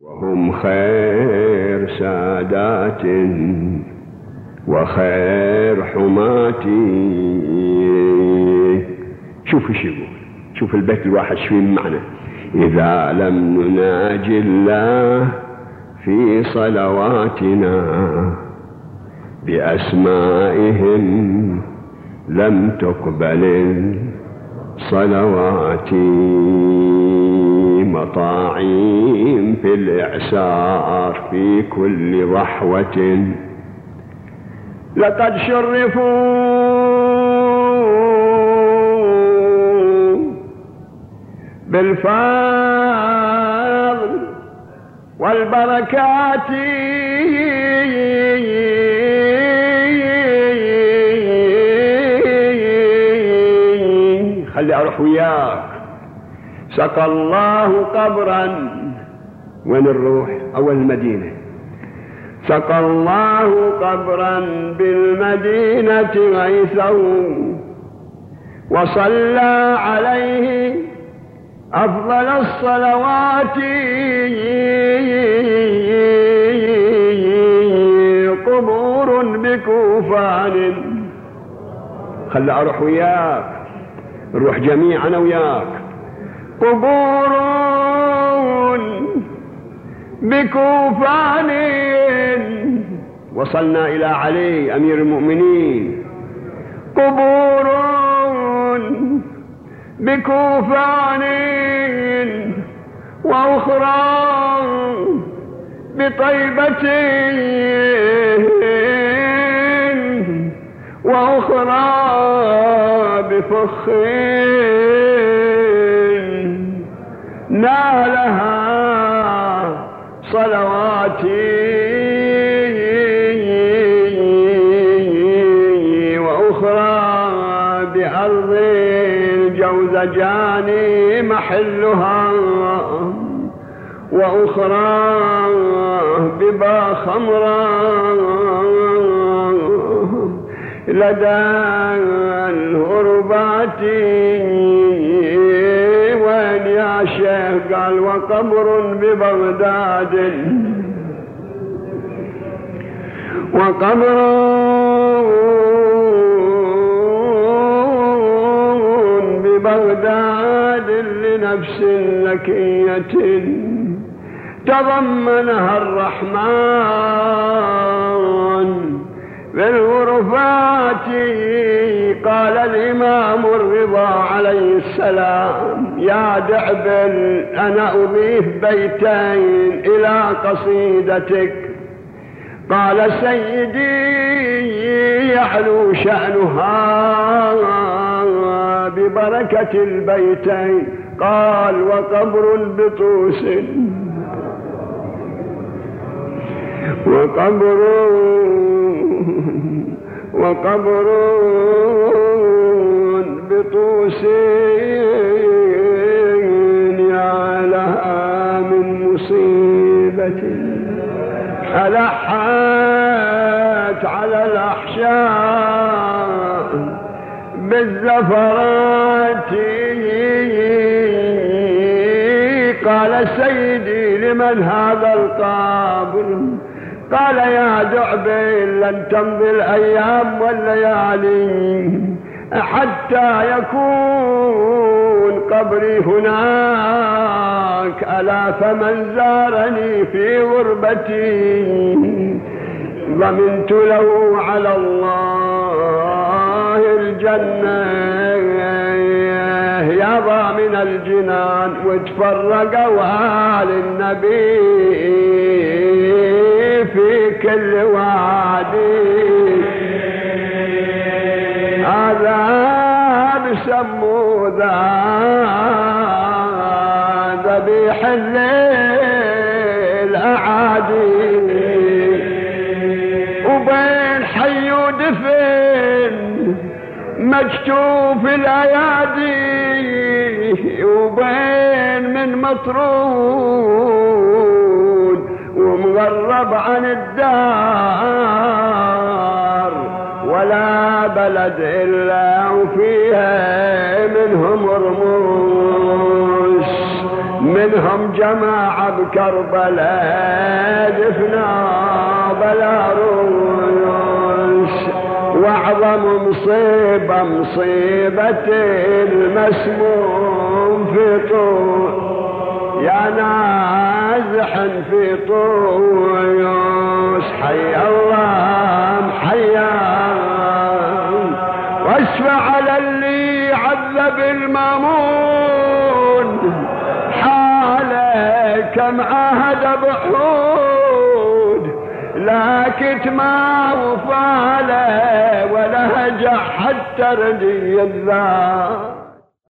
وهم خير سادات وخير حماتي شوف إيش يقول. شوف البيت الواحد شو معنى إذا لم نناجي الله في صلواتنا بأسمائهم لم تقبل الصلوات مطاعيم في الإعسار في كل ضحوة. لقد شرفوا بالفضل والبركات. خلي أروح وياك. سقى الله قبرا وين نروح أول المدينة. سقى الله قبرا بالمدينة غيثا وصلى عليه أفضل الصلوات. قبور بكوفان. خلي أروح وياك نروح جميعا وياك. قبور بكوفان وصلنا إلى علي أمير المؤمنين. قبور بكوفان وأخرى بطيبة وأخرى بفخ نالها صلواتي وأخرى بأرض الجوزجان محلها وأخرى ببا خمرا لدى الهربات وين يا شيخ قال وقبر ببغداد. وقبر ببغداد لنفس لكية. تضمنها الرحمن. بالغرفات قال الإمام الرضا عليه السلام يا دعبل أنا أضيف بيتين إلى قصيدتك. قال سيدي يعلو شأنها ببركة البيتين. قال وقبر البطوس وقبر وقبر بطوس يا لها من مصيبة. ألحت على الأحشاء بالزفرات. قال سيدي لمن هذا القبر قال يا دعبل لن تمضي الأيام والليالي حتى يكون قبري هناك. ألا فمن زارني في غربتي ضمنت له على الله الجنة. يا ضامن الجنان وتفرقوا آل النبي في كل وادي هذا بسمو ذا ذبيح الليل أعادي. وبين حي ودفن مكتوف الأيادي. وبين من مطرود ومغرب عن الدار ولا بلد إلا وفيها منهم رموش من منهم جماعة بكربلاء دفنا بلا روس وأعظم مصيبة مصيبة المسموم في طول. يا نازح في طويوس حي الله حيا واشفع على اللي عذب المامون. حاله كم عهد بحود لا كتما وفاله ولا هجع حتى ردي الذات.